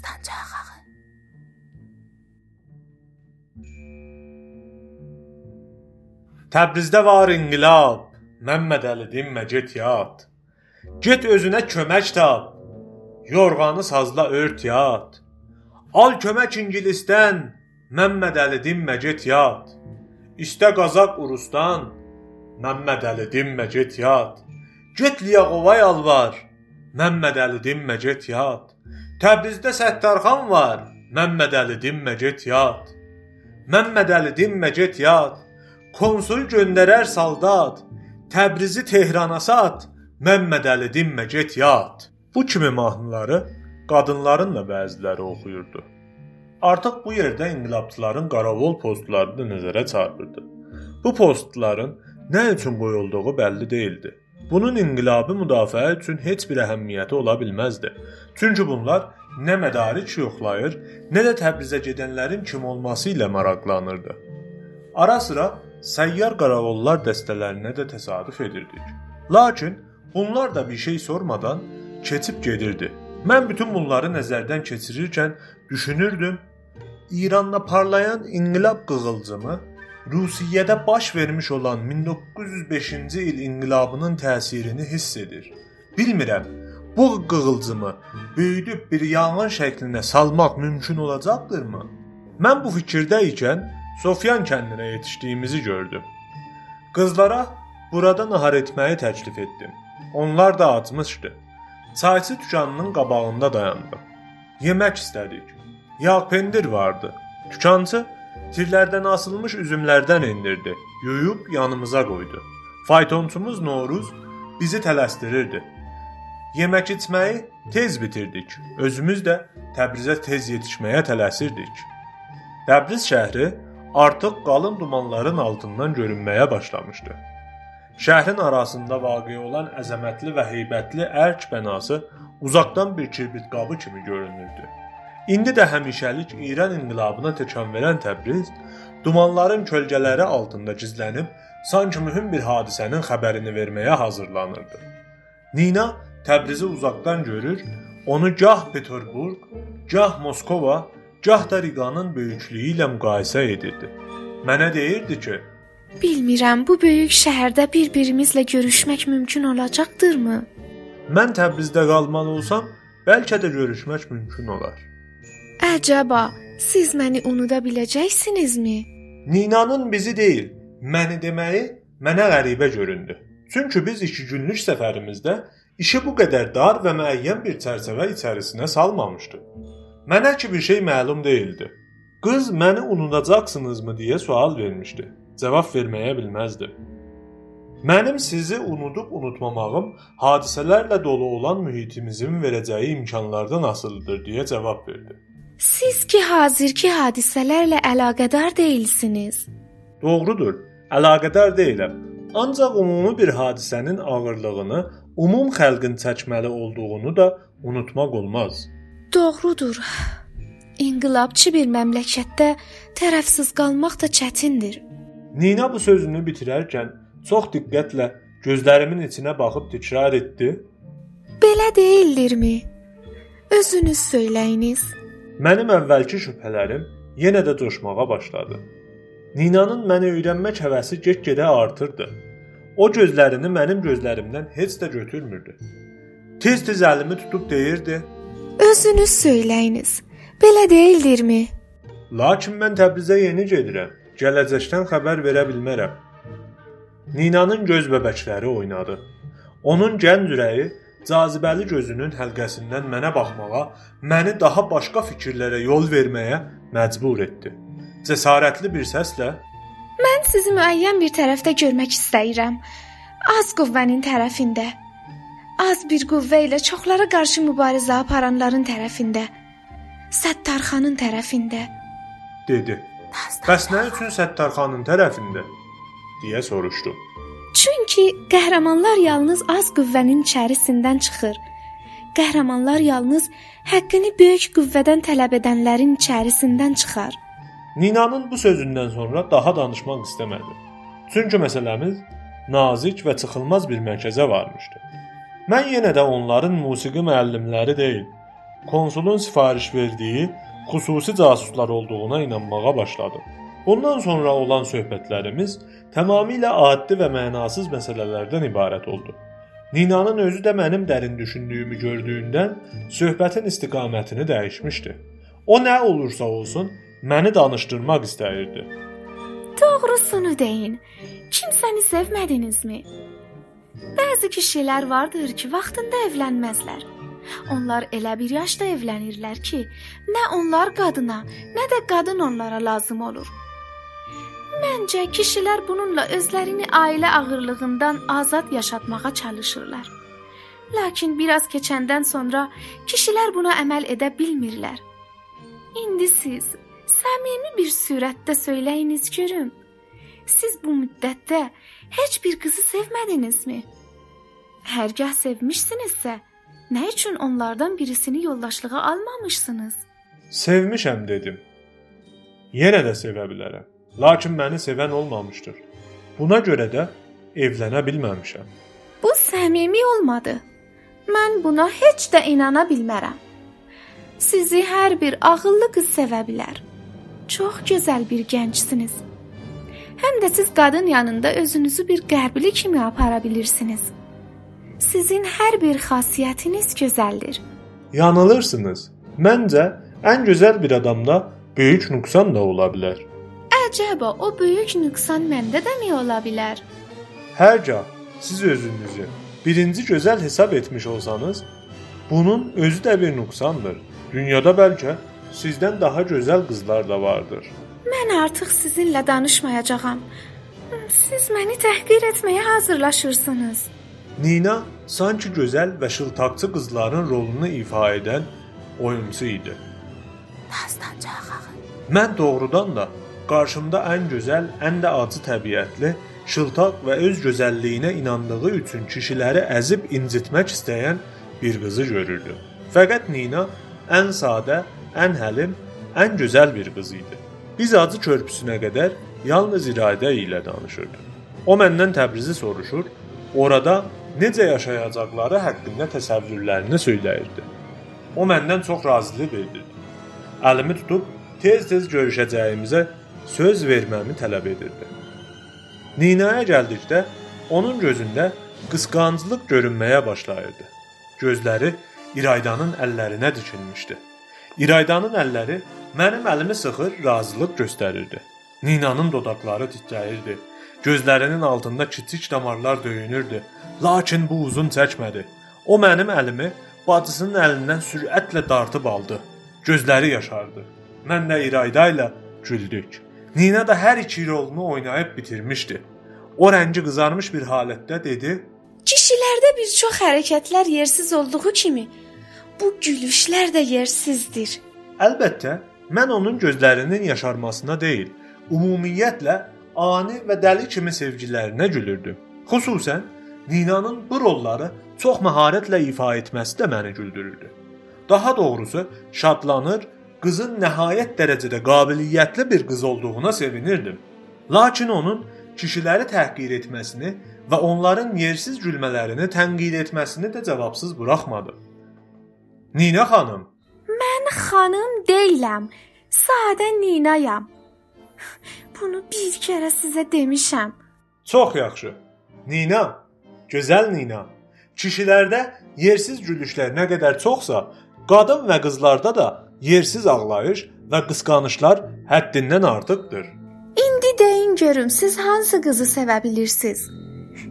Dastanca axağı. Təbrizdə var inqilab. Məmməd Əli dinmə get yat. Get özünə kömək tap. Yorğanı sazla ört yat. Al kömək ingilisdən. Məmməd Əli dinmə get yat. İstə Qazaq Urustan. Məmməd Əli dinmə get yat. Get Liyaqova yalvar. Məmməd Əli dinmə get yat. Təbrizdə Səttarxan var. Məmməd Əli dinmə get yat. Məmməd Əli dinmə get yat. Konsul göndərər saldat. Təbrizi Tehrana sat. Məmməd Əli dinmə get yat. Bu kimi mahnıları qadınların da bəziləri oxuyurdu. Artıq bu yerdə inqilabçıların qaravol postlarını nəzərə çarpırdı. Bu postların nə üçün qoyulduğu bəlli değildi. Bunun inqilabı müdafiə üçün heç bir əhəmiyyəti ola bilməzdi. Çünki bunlar nə mədarik yoxlayır, nə də Təbrizə gedənlərin kim olması ilə maraqlanırdı. Ara sıra səyyar qaravollar dəstələrinə də təsadüf edirdik. Lakin bunlar da bir şey sormadan keçib gedirdi. Mən bütün bunları nəzərdən keçirirkən düşünürdüm, İranda parlayan inqilab qığılcımı Rusiyədə baş vermiş olan 1905-ci il inqilabının təsirini hiss edir. Bilmirəm, bu qığılcımı böyüdüb bir yanğın şəklinə salmaq mümkün olacaqdırmı? Mən bu fikirdə ikən Sofyan kəndinə yetişdiyimizi gördüm. Qızlara burada nahar etməyi təklif etdim. Onlar da acmışdı. Çayçı dükanının qabağında dayandım. Yemək istədik. Yağ pendir vardı. Dükançı tirlərdən asılmış üzümlərdən endirdi. Yuyub yanımıza qoydu. Faytonçumuz Noruz bizi tələsdirirdi. Yemək içməyi tez bitirdik. Özümüz də Təbrizə tez yetişməyə tələsirdik. Təbriz şəhəri artıq qalın dumanların altından görünməyə başlamışdı. Şəhrin arasında vaqe olan əzəmətli və heybətli ərk bənası uzaqdan bir kirbit qabı kimi görünürdü. İndi də həmişəlik İran inqilabına təkan verən Təbriz dumanların kölgələri altında gizlənib sanki mühüm bir hadisənin xəbərini verməyə hazırlanırdı. Nina Təbrizi uzaqdan görür, onu gah Peterburg, gah Moskova, gah da Riqanın böyüklüyü ilə müqayisə edirdi. Mənə deyirdi ki, Bilmirəm bu böyük şəhərdə bir-birimizlə görüşmək mümkün olacaqdırmı? mən Təbrizdə qalmalı olsam, bəlkə də görüşmək mümkün olar. Əcəba, siz məni unuda biləcəksinizmi? Ninanın bizi deyil, məni deməyi mənə qəribə göründü. Çünki biz 2 günlük səfərimizdə işi bu qədər dar və müəyyən bir çərçivə içərisinə salmamışdıq. Mənə ki bir şey məlum değildi. Qız məni unudacaqsınızmı deyə sual vermişdi. Cavab verməyə bilməzdim. Mənim sizi unudub unutmamağım hadisələrlə dolu olan mühitimizin verəcəyi imkanlardan asılıdır deyə cavab verdi. Siz ki hazırki hadisələrlə əlaqədar deyilsiniz. Doğrudur, əlaqədar deyiləm. Ancaq ümumi bir hadisənin ağırlığını, umum xalqın çəkməli olduğunu da unutmaq olmaz. Doğrudur. İnqilabçı bir məmləkətdə tərəfsiz qalmaq da çətindir. Nina bu sözünü bitirərkən çox diqqətlə gözlərimin içinə baxıb təkrar etdi. Belə deyildirmi? Özünüz söyləyiniz. Mənim əvvəlki şübhələrim yenə də coşmağa başladı. Ninanın məni öyrənmək həvəsi get-gedə artırdı. O gözlərini mənim gözlərimdən heç də götürmürdü. Tez-tez əlimi tutub deyirdi: Özünüz söyləyiniz. Belə deyildirmi? "Lakin mən Təbrizə yeni gedirəm. Gələcəkdən xəbər verə bilmərəm." Ninanın göz bəbəkləri oynadı. Onun gənc ürəyi cazibəli gözünün həlqəsindən mənə baxmağa, məni daha başqa fikirlərə yol verməyə məcbur etdi. Cəsarətli bir səslə Mən sizi müəyyən bir tərəfdə görmək istəyirəm. Az qüvvənin tərəfində. Az bir qüvvə ilə çoxlara qarşı mübarizə aparanların tərəfində. Səttarxanın tərəfində. dedi. Bəs nə üçün Səttarxanın tərəfində? deyə soruşdum. Çünki qəhrəmanlar yalnız az qüvvənin içərisindən çıxır. Qəhrəmanlar yalnız həqqini böyük qüvvədən tələb edənlərin içərisindən çıxar. Ninanın bu sözündən sonra daha danışmaq istəmədim. Çünki məsələmiz nazik və çıxılmaz bir mərkəzə varmışdı. Mən yenə də onların musiqi müəllimləri deyil, konsulun sifariş verdiyi xüsusi casuslar olduğuna inanmağa başladım. Bundan sonra olan söhbətlərimiz tamamilə adi və mənasız məsələlərdən ibarət oldu. Ninanın özü də mənim dərin düşündüyümü gördüyündən söhbətin istiqamətini dəyişmişdi. O nə olursa olsun məni danışdırmaq istəyirdi. Doğrusunu deyin. Kimsəni sevmədinizmi? Bəzi kişilər vardır ki, vaxtında evlənməzlər. Onlar elə bir yaşda evlənirlər ki, nə onlar qadına, nə də qadın onlara lazım olur. Məncə kişilər bununla özlərini ailə ağırlığından azad yaşatmağa çalışırlar. Lakin biraz keçəndən sonra kişilər buna əməl edə bilmirlər. İndi siz səmimi bir surətdə söyləyiniz görüm. Siz bu müddətdə heç bir qızı sevmədinizmi? Hərgah sevmişsinizsə, nə üçün onlardan birisini yoldaşlığa almamışsınız? Sevmişəm dedim. Yenə də sevə bilərəm. Lakin məni sevən olmamışdır. Buna görə də evlənə bilməmişəm. Bu səmimi olmadı. Mən buna heç də inana bilmərəm. Sizi hər bir ağıllı qız sevə bilər. Çox gözəl bir gəncsiniz. Həm də siz qadın yanında özünüzü bir qərbli kimi apara bilirsiniz. Sizin hər bir xasiyyətiniz gözəldir. Yanılırsınız. Məncə ən gözəl bir adamda böyük nöqsan da ola bilər. Əcəba, o böyük nöqsan məndə dəmi ola bilər? Hərgah siz özünüzü birinci gözəl hesab etmiş olsanız, bunun özü də bir nöqsandır. Dünyada bəlkə sizdən daha gözəl qızlar da vardır. Mən artıq sizinlə danışmayacağam. Siz məni təhqir etməyə hazırlaşırsınız. Nina sanki gözəl və şıltaqçı qızların rolunu ifa edən oyunçu idi. Dastancaq. Mən doğrudan da qarşımda ən gözəl, ən də acı təbiətli, şıltaq və öz gözəlliyinə inandığı üçün kişiləri əzib incitmək istəyən bir qızı görürdüm. Fəqət Nina ən sadə, ən həlim, ən gözəl bir qız idi. Biz acı körpüsünə qədər yalnız iradə ilə danışırdıq. O məndən Təbrizi soruşur, orada necə yaşayacaqları haqqında təsəvvürlərini söyləyirdi. O məndən çox razılıq bildirdi. Əlimi tutub tez-tez görüşəcəyimizə söz verməmi tələb edirdi. Ninaya gəldikdə onun gözündə qısqanclıq görünməyə başlayırdı. Gözləri İraydanın əllərinə dikilmişdi. İraydanın əlləri mənim əlimi sıxır, razılıq göstərirdi. Ninanın dodaqları titrəyirdi. Gözlərinin altında kiçik damarlar döyünürdü. Lakin bu uzun çəkmədi. O mənim əlimi bacısının əlindən sürətlə dartıb aldı. Gözləri yaşardı. Mən də İrayda ilə güldük. Nina da hər iki rolunu oynayıb bitirmişdi. O rəngi qızarmış bir halətdə dedi: "Kişilərdə bir çox hərəkətlər yersiz olduğu kimi, bu gülüşlər də yersizdir." Əlbəttə, mən onun gözlərinin yaşarmasına deyil, ümumiyyətlə ani və dəli kimi sevgilərinə gülürdüm. Xüsusən Ninanın bu rolları çox məharətlə ifa etməsi də məni güldürürdü. Daha doğrusu şadlanır qızın nəhayət dərəcədə qabiliyyətli bir qız olduğuna sevinirdim. Lakin onun kişiləri təhqir etməsini və onların yersiz gülmələrini tənqid etməsini də cavabsız buraxmadı. Nina xanım, mən xanım deyiləm. Sadə Ninayam. Bunu bir kərə sizə demişəm. Çox yaxşı. Nina, gözəl Nina. Kişilərdə yersiz gülüşlər nə qədər çoxsa, qadın və qızlarda da yersiz ağlayış və qısqanışlar həddindən artıqdır. İndi deyin görüm, siz hansı qızı sevə bilirsiniz?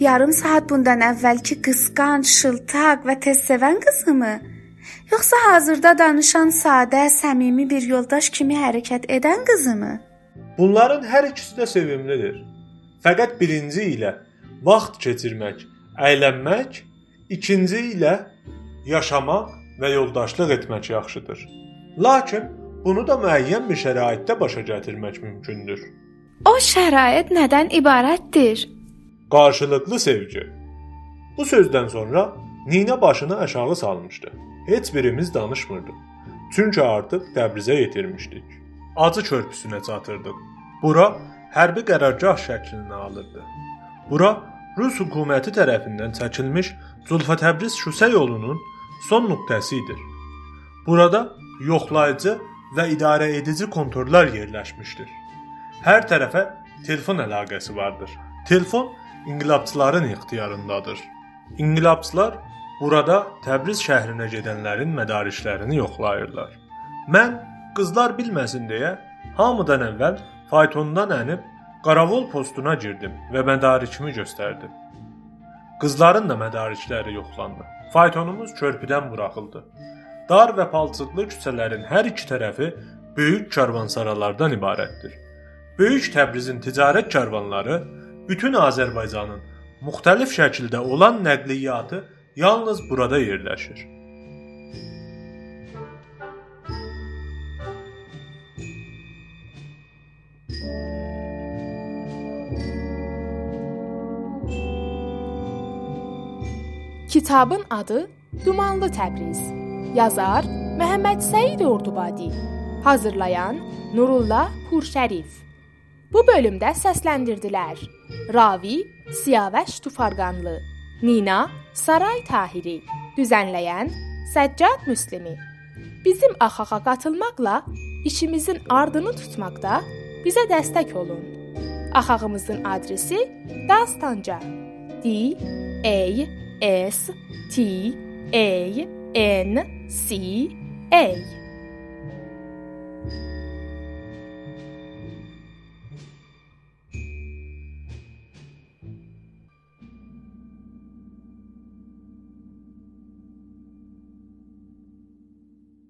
Yarım saat bundan əvvəlki qısqanc, şıltaq və tez sevən qızımı? Yoxsa hazırda danışan sadə, səmimi bir yoldaş kimi hərəkət edən qızımı? Bunların hər ikisi də sevimlidir. Fəqət birinci ilə vaxt keçirmək, əylənmək, ikinci ilə yaşamaq və yoldaşlıq etmək yaxşıdır. Lakin bunu da müəyyən bir şəraitdə başa gətirmək mümkündür. O şərait nədən ibarətdir? Qarşılıqlı sevgi. Bu sözdən sonra Nina başını aşağı salmışdı. Heç birimiz danışmırdıq. Çünki artıq Təbrizə yetirmişdik. Acı körpüsünə çatırdıq. Bura hərbi qərargah şəklini alırdı. Bura Rus hökuməti tərəfindən çəkilmiş Zulfa Təbriz şusə yolunun son nöqtəsi idi. Burada yoxlayıcı və idarə edici kontorlar yerləşmişdir. Hər tərəfə telefon əlaqəsi vardır. Telefon inqilabçıların ixtiyarındadır. İnqilabçılar burada Təbriz şəhrinə gedənlərin mədarişlərini yoxlayırlar. Mən qızlar bilməsin deyə hamıdan əvvəl faytondan enib qaravol postuna girdim və mədarikimi göstərdim. Qızların da mədarikləri yoxlandı. Faytonumuz körpüdən buraxıldı. Dar və palçıqlı küçələrin hər iki tərəfi böyük karvansaralardan ibarətdir. Böyük Təbrizin ticarət karvanları bütün Azərbaycanın müxtəlif şəkildə olan nəqliyyatı yalnız burada yerləşir. Kitabın adı Dumanlı Təbriz. Yazar Məhəmməd Səid Ordubadi. Hazırlayan Nurulla Purşərif. Bu bölümdə səsləndirdilər: Ravi Siyavəş Tufarqanlı, Nina Saray Tahiri, düzənləyən Səccad Müslimi. Bizim axağa qatılmaqla işimizin ardını tutmaqda bizə dəstək olun. Axağımızın adresi Dastanca. D A S T A N C A